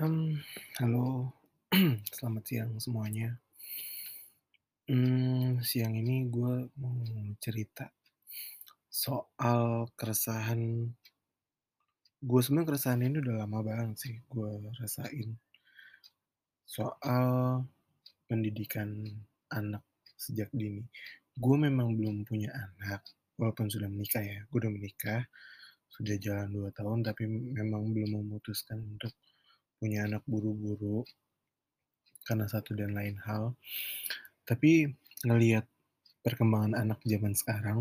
Hmm, halo, selamat siang semuanya. Mmm, siang ini gue mau cerita soal keresahan gue sebenarnya keresahan ini udah lama banget sih gue rasain, soal pendidikan anak sejak dini. Gue memang belum punya anak, walaupun sudah menikah ya, gue udah menikah, sudah jalan 2 tahun, tapi memang belum memutuskan untuk punya anak buru-buru, karena satu dan lain hal. Tapi ngelihat perkembangan anak zaman sekarang,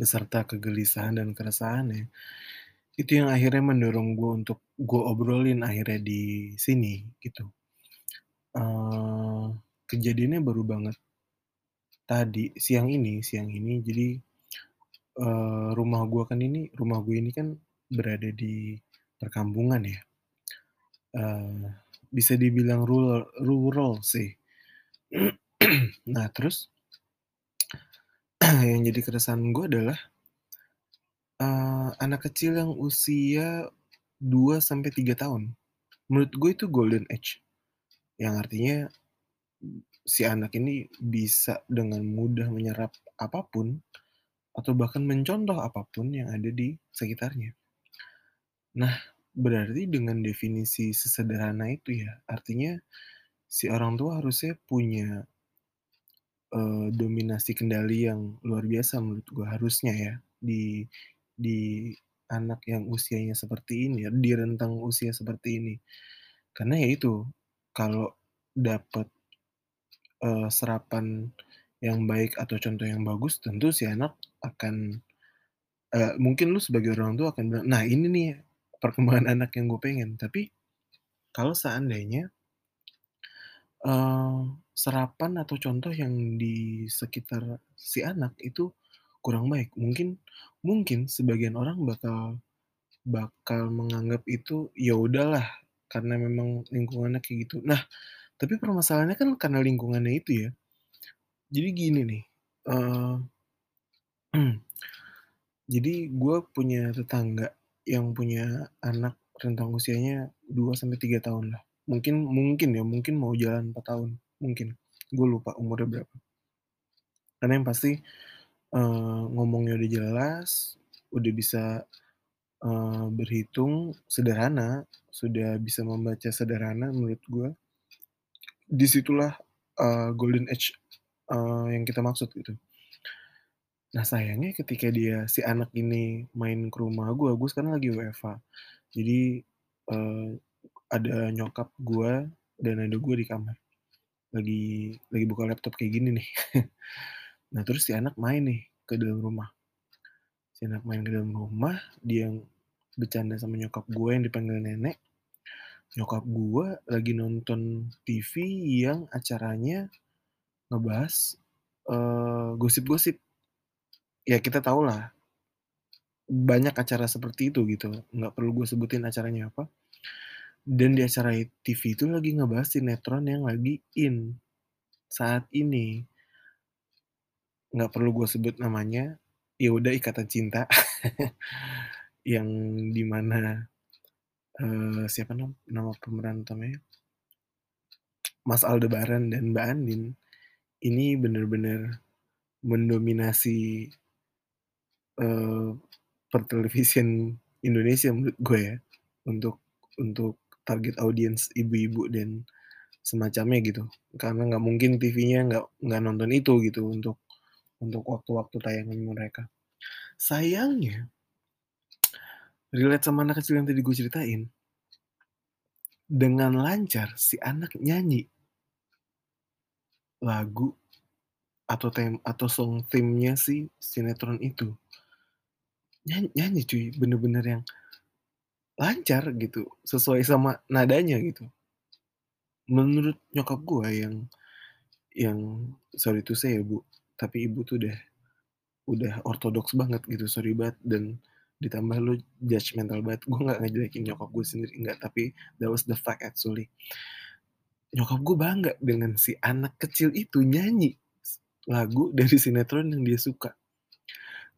beserta kegelisahan dan keresahannya, itu yang akhirnya mendorong gue untuk gue obrolin akhirnya di sini gitu. Eee, kejadiannya baru banget tadi, siang ini siang ini. Jadi, eee, rumah gue kan ini rumah gue ini kan berada di perkampungan ya. Eee, bisa dibilang rural rural sih. Nah terus yang jadi keresahan gue adalah eee, anak kecil yang usia 2 sampai 3 tahun. Menurut gue itu golden age, yang artinya si anak ini bisa dengan mudah menyerap apa pun, atau bahkan mencontoh apa pun yang ada di sekitarnya. Nah, berarti dengan definisi sesederhana itu ya, artinya si orang tua harusnya punya eee, dominasi kendali yang luar biasa menurut gue, harusnya ya, di di anak yang usianya seperti ini ya, di rentang usia seperti ini. Karena ya itu, kalau dapet, eee, serapan yang baik atau contoh yang bagus, tentu si anak akan eee, mungkin lu sebagai orang tua akan bilang, "Nah ini nih perkembangan anak yang gue pengen." Tapi kalau seandainya eee, serapan atau contoh yang di sekitar si anak itu kurang baik, mungkin mungkin sebagian orang bakal bakal menganggap itu, ya udahlah karena memang lingkungannya kayak gitu. Nah, tapi permasalahannya kan karena lingkungannya itu ya. Jadi gini nih, eee jadi gue punya tetangga yang punya anak rentang usianya 2 sampai 3 tahun lah. Mungkin mungkin ya, mungkin mau jalan 4 tahun, mungkin. Gue lupa umurnya berapa. Karena yang pasti, eee, ngomongnya udah jelas, udah bisa, eee, berhitung sederhana, sudah bisa membaca sederhana menurut gue. Di situlah, eee, golden age, eee, yang kita maksud gitu. Nah sayangnya ketika dia si anak ini main ke rumah gue, gue sekarang lagi WFH. Jadi, eee, ada nyokap gue dan adek gue di kamar. Lagi lagi buka laptop kayak gini nih. Nah terus si anak main nih ke dalam rumah. Si anak main ke dalam rumah, dia bercanda sama nyokap gue yang dipanggil nenek. Nyokap gue lagi nonton TV yang acaranya ngebahas, eee, gosip-gosip. Ya kita tahulah, banyak acara seperti itu gitu, nggak perlu gue sebutin acaranya apa. Dan di acara TV itu lagi ngebahas sinetron yang lagi in saat ini. Nggak perlu gue sebut namanya, ya udah Ikatan Cinta. Yang di mana, eee, siapa nam nama pemeran utamanya? Mas Aldebaran dan Mbak Andien, ini bener-bener mendominasi eee, pertelevisian Indonesia menurut gue ya, untuk untuk target audiens ibu-ibu dan semacamnya gitu. Karena nggak mungkin TV-nya nggak nggak nonton itu gitu untuk untuk waktu-waktu tayangan mereka. Sayangnya relate sama anak kecil yang tadi gue ceritain dengan lancar si anak nyanyi lagu atau tem atau song theme-nya si sinetron itu. Nyan nyanyi cuy, bener-bener yang lancar gitu, sesuai sama nadanya gitu. Menurut nyokap gue yang yang sorry to say ya Bu, tapi ibu tuh udah udah ortodoks banget gitu, sorry banget dan ditambah lu judgemental banget. Gue nggak ngejelekin nyokap gue sendiri, enggak, tapi that was the fact actually. Nyokap gue bangga dengan si anak kecil itu nyanyi lagu dari sinetron yang dia suka.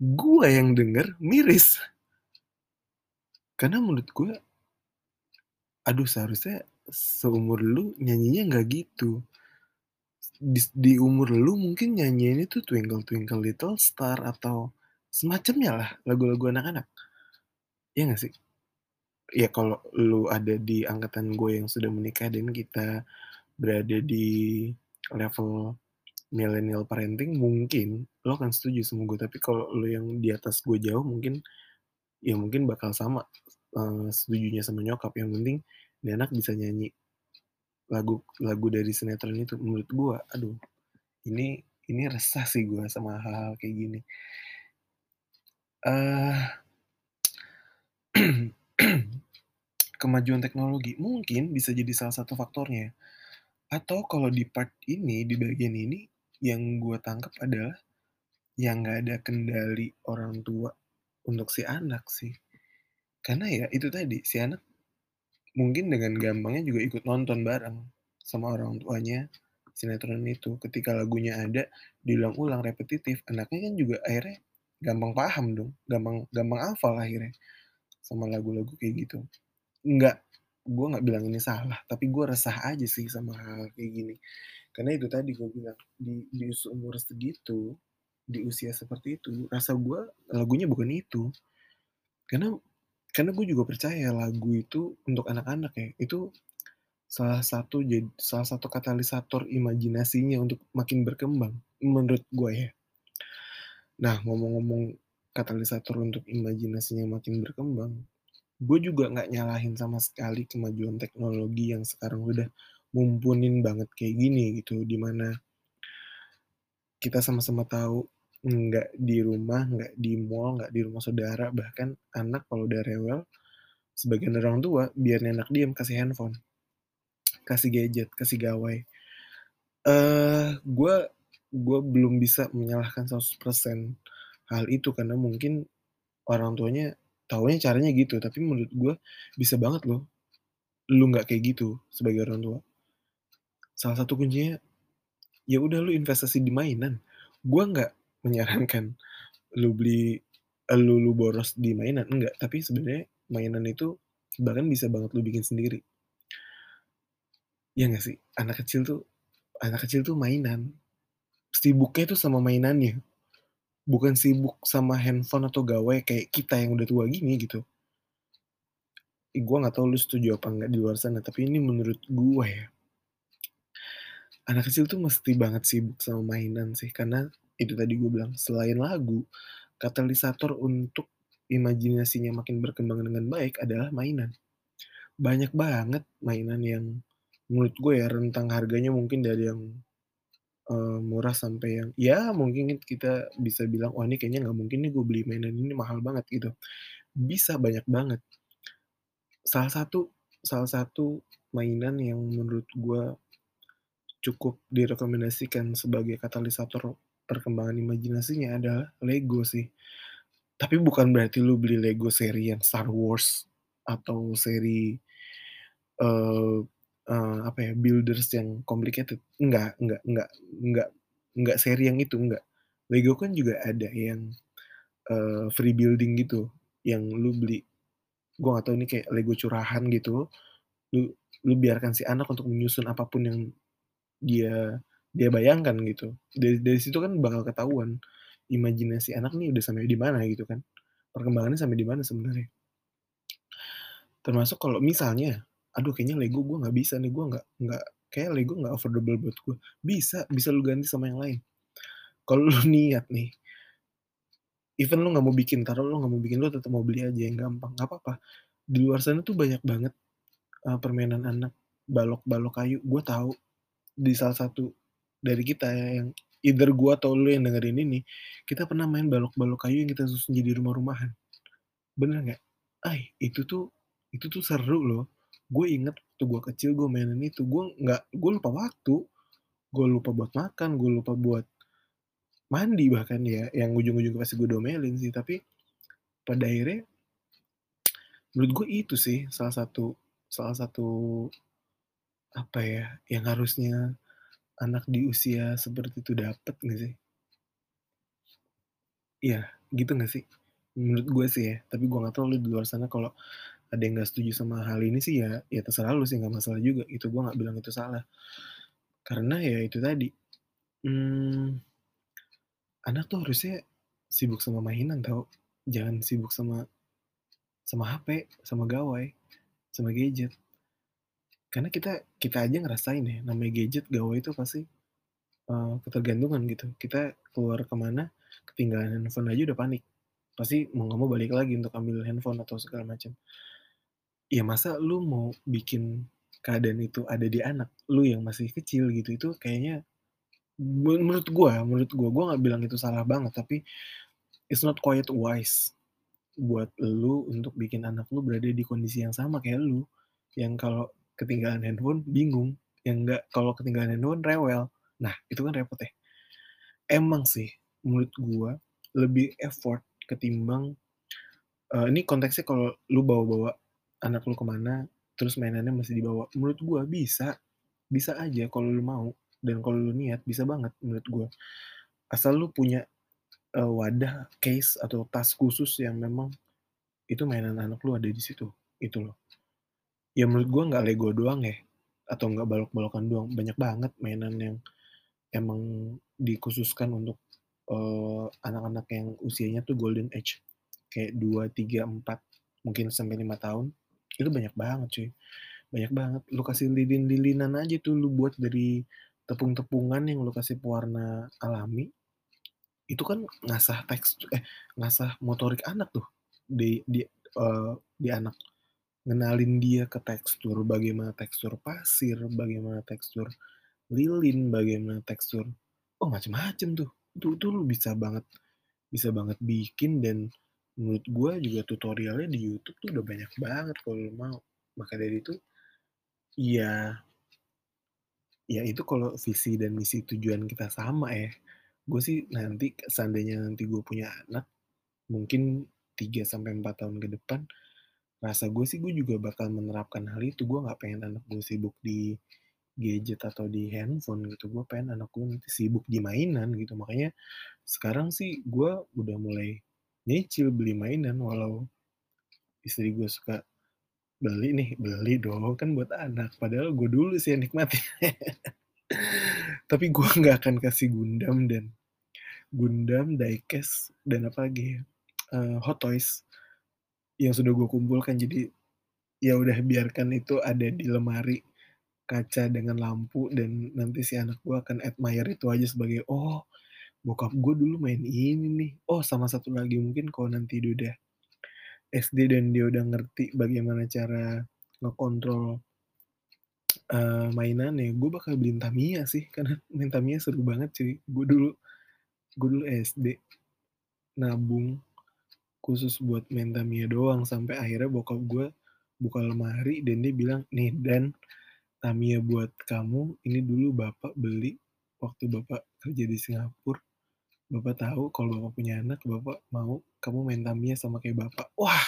Gua yang denger miris. Karena menurut gue Aduh seharusnya seumur lu nyanyinya nggak gitu. Dis di umur lu mungkin nyanyiinnya tuh Twinkle Twinkle Little Star atau semacamnya lah, lagu-lagu anak-anak. Iya nggak sih? Ya kalau lu ada di angkatan gue yang sudah menikah dan kita berada di level millennial parenting, mungkin lo akan setuju sama gue. Tapi kalau lu yang di atas gue jauh mungkin ya mungkin bakal sama uh, setujunya sama nyokap. Yang penting ini anak bisa nyanyi lagu lagu dari sinetron itu menurut gue aduh ini ini resah sih gue sama hal-hal kayak gini uh, kemajuan teknologi mungkin bisa jadi salah satu faktornya atau kalau di part ini di bagian ini yang gue tangkap adalah yang nggak ada kendali orang tua untuk si anak sih karena ya itu tadi si anak mungkin dengan gampangnya juga ikut nonton bareng sama orang tuanya sinetron itu. Ketika lagunya ada, diulang-ulang repetitif, anaknya kan juga akhirnya gampang paham dong, gampang gampang hafal akhirnya sama lagu-lagu kayak gitu. Enggak, gue nggak bilang ini salah, tapi gue resah aja sih sama hal kayak gini. Karena itu tadi gue bilang di di umur segitu, di usia seperti itu, rasa gue lagunya bukan itu. Karena karena gue juga percaya lagu itu untuk anak-anak ya itu salah satu salah satu katalisator imajinasinya untuk makin berkembang menurut gue ya. Nah ngomong-ngomong katalisator untuk imajinasinya makin berkembang, gue juga nggak nyalahin sama sekali kemajuan teknologi yang sekarang udah mumpunin banget kayak gini gitu, di mana kita sama-sama tahu nggak di rumah, nggak di mall, nggak di rumah saudara, bahkan anak kalau udah rewel, sebagian orang tua biar anak diam kasih handphone, kasih gadget, kasih gawai. Eh, uh, gue gue belum bisa menyalahkan 100% hal itu karena mungkin orang tuanya taunya caranya gitu, tapi menurut gue bisa banget loh lu nggak kayak gitu sebagai orang tua. Salah satu kuncinya ya udah lu investasi di mainan. Gue nggak menyarankan lu beli lu, lu boros di mainan enggak. Tapi sebenarnya mainan itu bahkan bisa banget lu bikin sendiri. Ya nggak sih? Anak kecil tuh anak kecil tuh mainan. Sibuknya tuh sama mainannya. Bukan sibuk sama handphone atau gawai kayak kita yang udah tua gini gitu. Gue nggak tahu lu setuju apa nggak di luar sana tapi ini menurut gue ya anak kecil tuh mesti banget sibuk sama mainan sih karena itu tadi gue bilang selain lagu katalisator untuk imajinasinya makin berkembang dengan baik adalah mainan. Banyak banget mainan yang menurut gue ya rentang harganya mungkin dari yang uh, murah sampai yang ya mungkin kita bisa bilang wah ini kayaknya nggak mungkin nih gue beli mainan ini mahal banget gitu. Bisa banyak banget. Salah satu salah satu mainan yang menurut gue cukup direkomendasikan sebagai katalisator perkembangan imajinasinya adalah Lego sih. Tapi bukan berarti lu beli Lego seri yang Star Wars atau seri uh, uh, apa ya builders yang complicated. Enggak, enggak, enggak, enggak, enggak seri yang itu enggak. Lego kan juga ada yang uh, free building gitu, yang lu beli. Gue gak tau ini kayak Lego curahan gitu. Lu lu biarkan si anak untuk menyusun apa pun yang dia dia bayangkan gitu. Dari dari situ kan bakal ketahuan imajinasi anak nih udah sampai di mana gitu kan. Perkembangannya sampai di mana sebenarnya. Termasuk kalau misalnya, aduh kayaknya Lego gue nggak bisa nih, gue nggak nggak kayak Lego nggak affordable buat gue. Bisa, bisa lu ganti sama yang lain. Kalau lu niat nih, even lu nggak mau bikin, taruh lu nggak mau bikin, lu tetap mau beli aja yang gampang, nggak apa-apa. Di luar sana tuh banyak banget uh, permainan anak, balok-balok kayu. Gue tahu di salah satu dari kita ya, yang either gua atau lu yang dengerin ini, kita pernah main balok-balok kayu yang kita susun jadi rumah-rumahan. Bener nggak? Ay, itu tuh itu tuh seru loh. Gue inget tuh gue kecil gue mainin itu. Gue nggak, gue lupa waktu. Gue lupa buat makan, gue lupa buat mandi bahkan ya. Yang ujung-ujung pasti gue domelin sih. Tapi pada akhirnya, menurut gue itu sih salah satu salah satu apa ya yang harusnya anak di usia seperti itu dapet nggak sih? Iya, gitu nggak sih? Menurut gue sih ya, tapi gue nggak tahu lu di luar sana kalau ada yang nggak setuju sama hal ini sih ya ya terserah lu sih, nggak masalah juga, itu gue nggak bilang itu salah. Karena ya itu tadi, mmm, anak tuh harusnya sibuk sama mainan tau, jangan sibuk sama sama HP, sama gawai, sama gadget. Karena kita kita aja ngerasain ya, namanya gadget, gawai itu pasti, eee, ketergantungan gitu. Kita keluar ke mana, ketinggalan handphone aja udah panik. Pasti mau nggak mau balik lagi untuk ambil handphone atau segala macam. Ya masa lu mau bikin keadaan itu ada di anak lu yang masih kecil gitu, itu kayaknya menurut gua menurut gua, gua nggak bilang itu salah banget, tapi it's not quite wise buat lu untuk bikin anak lu berada di kondisi yang sama kayak lu, yang kalau ketinggalan handphone bingung, yang nggak kalau ketinggalan handphone rewel. Nah, itu kan repot ya. Emang sih menurut gua lebih effort ketimbang eee, ini konteksnya kalau lu bawa-bawa anak lu ke mana, terus mainannya masih dibawa, menurut gua bisa, bisa aja kalau lu mau dan kalau lu niat bisa banget menurut gua. Asal lu punya, eee, wadah, case, atau tas khusus yang memang itu mainan anak lu ada di situ, gitu loh. Ya menurut gua nggak Lego doang ya, atau nggak balok-balokan doang, banyak banget mainan yang emang dikhususkan untuk, eee, anak-anak yang usianya tuh golden age, kayak 2, 3, 4, mungkin sampai 5 tahun, itu banyak banget cuy, banyak banget. Lu kasih lilin-lilinan aja tuh lu buat dari tepung-tepungan yang lu kasih pewarna alami, itu kan ngasah teks eh, ngasah motorik anak tuh di di, eee, di anak. Ngenalin dia ke tekstur, bagaimana tekstur pasir, bagaimana tekstur lilin, bagaimana tekstur oh macem-macem tuh. Itu itu lu bisa banget bisa banget bikin dan menurut gua juga tutorialnya di YouTube tuh udah banyak banget kalau lu mau. Maka dari itu ya ya itu kalau visi dan misi tujuan kita sama ya. Gue sih nanti seandainya nanti gue punya anak, mungkin 3 sampai 4 tahun ke depan, rasa gue sih gue juga bakal menerapkan hal itu. Gue nggak pengen anak gue sibuk di gadget atau di handphone gitu, gue pengen anak gue nanti sibuk di mainan gitu. Makanya sekarang sih gue udah mulai nyicil beli mainan walau istri gue suka, "Beli nih," beli dong, kan buat anak, padahal gue dulu sih yang nikmatin. Tapi gue nggak akan kasih Gundam dan Gundam, die-cast, dan apalagi ya, eee, Hot Toys yang sudah gue kumpulkan. Jadi ya udah biarkan itu ada di lemari kaca dengan lampu dan nanti si anak gue akan admire itu aja sebagai, "Oh, bokap gue dulu main ini nih." Oh, sama satu lagi mungkin kalau nanti dia udah SD dan dia udah ngerti bagaimana cara ngekontrol, eee, mainannya, gue bakal beliin Tamiya sih, karena main Tamiya seru banget cuy. Gue dulu gue dulu SD nabung khusus buat main Tamiya doang, sampai akhirnya bokap gue buka lemari dan dia bilang, "Nih Dan, Tamiya buat kamu, ini dulu bapak beli waktu bapak kerja di Singapura. Bapak tahu kalau bapak punya anak, bapak mau kamu main Tamiya sama kayak bapak." Wah,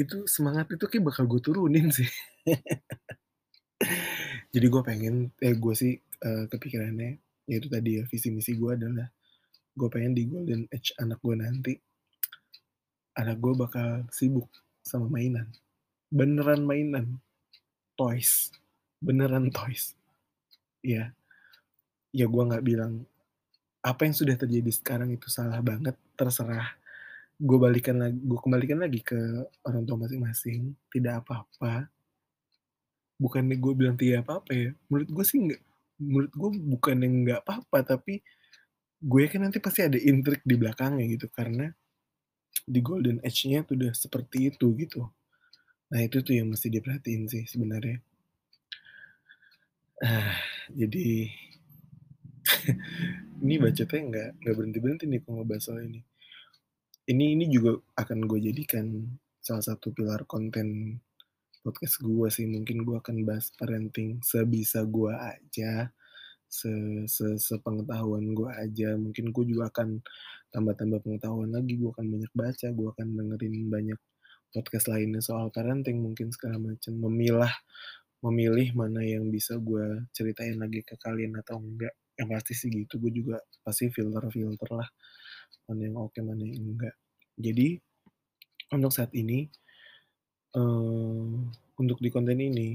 itu semangat itu kayak bakal gue turunin sih. Jadi gue pengen eh, gue sih, eee, kepikirannya ya itu tadi ya, visi misi gue adalah gue pengen di golden age anak gue nanti, anak gue bakal sibuk sama mainan, beneran mainan, toys, beneran toys. Iya. Ya gue nggak bilang apa yang sudah terjadi sekarang itu salah banget, terserah. Gue balikan lag gue kembalikan lagi ke orang tua masing-masing, tidak apa-apa. Bukannya gue bilang tidak apa-apa ya, menurut gue sih nggak menurut gue bukannya nggak apa-apa, tapi gue yakin nanti pasti ada intrik di belakangnya gitu, karena di golden age-nya tuh udah seperti itu gitu. Nah itu tuh yang mesti diperhatiin sih sebenarnya. Ah, jadi ini bacotnya nggak nggak berhenti-berhenti nih kalau ngebahas soal ini. Ini ini juga akan gue jadikan salah satu pilar konten podcast gue sih, mungkin gue akan bahas parenting sebisa gue aja, se se sepengetahuan gue aja, mungkin gue juga akan tambah-tambah pengetahuan lagi, gue akan banyak baca, gue akan dengerin banyak podcast lainnya soal parenting mungkin segala macam, memilah memilih mana yang bisa gue ceritain lagi ke kalian atau enggak. Yang pasti sih gitu, gue juga pasti filter-filter lah, mana yang oke, mana yang enggak. Jadi, untuk saat ini Eee, untuk di konten ini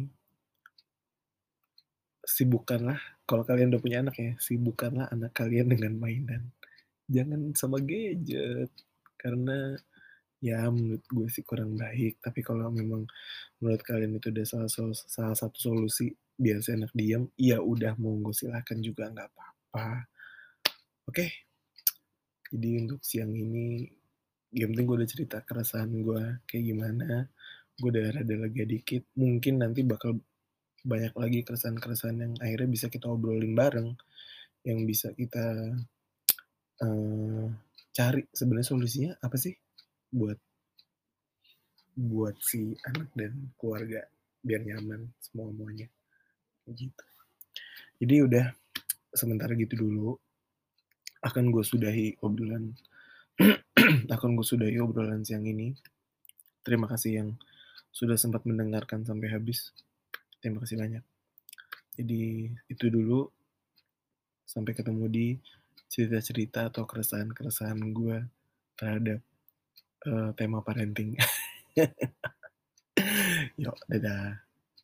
sibukkanlah kalau kalian udah punya anak ya, sibukkanlah anak kalian dengan mainan. Jangan sama gadget, karena ya menurut gue sih kurang baik, tapi kalau memang menurut kalian itu udah salah sos salah satu solusi biar si anak diem, ya udah monggo silahkan juga nggak apa-apa. Oke, jadi untuk siang ini, yang penting gue udah cerita keresahan gue kayak gimana, gue udah rada lega dikit, mungkin nanti bakal banyak lagi keresahan-keresahan yang akhirnya bisa kita obrolin bareng, yang bisa kita, eee, cari sebenarnya solusinya apa sih buat buat si anak dan keluarga biar nyaman semua-muanya, gitu. Jadi udah sementara gitu dulu, akan gue sudahi obrolan akan gue sudahi obrolan siang ini. Terima kasih yang sudah sempat mendengarkan sampai habis. Terima kasih banyak. Jadi itu dulu. Sampai ketemu di cerita-cerita atau keresahan-keresahan gue terhadap, eee, tema parenting. Yok, dadah.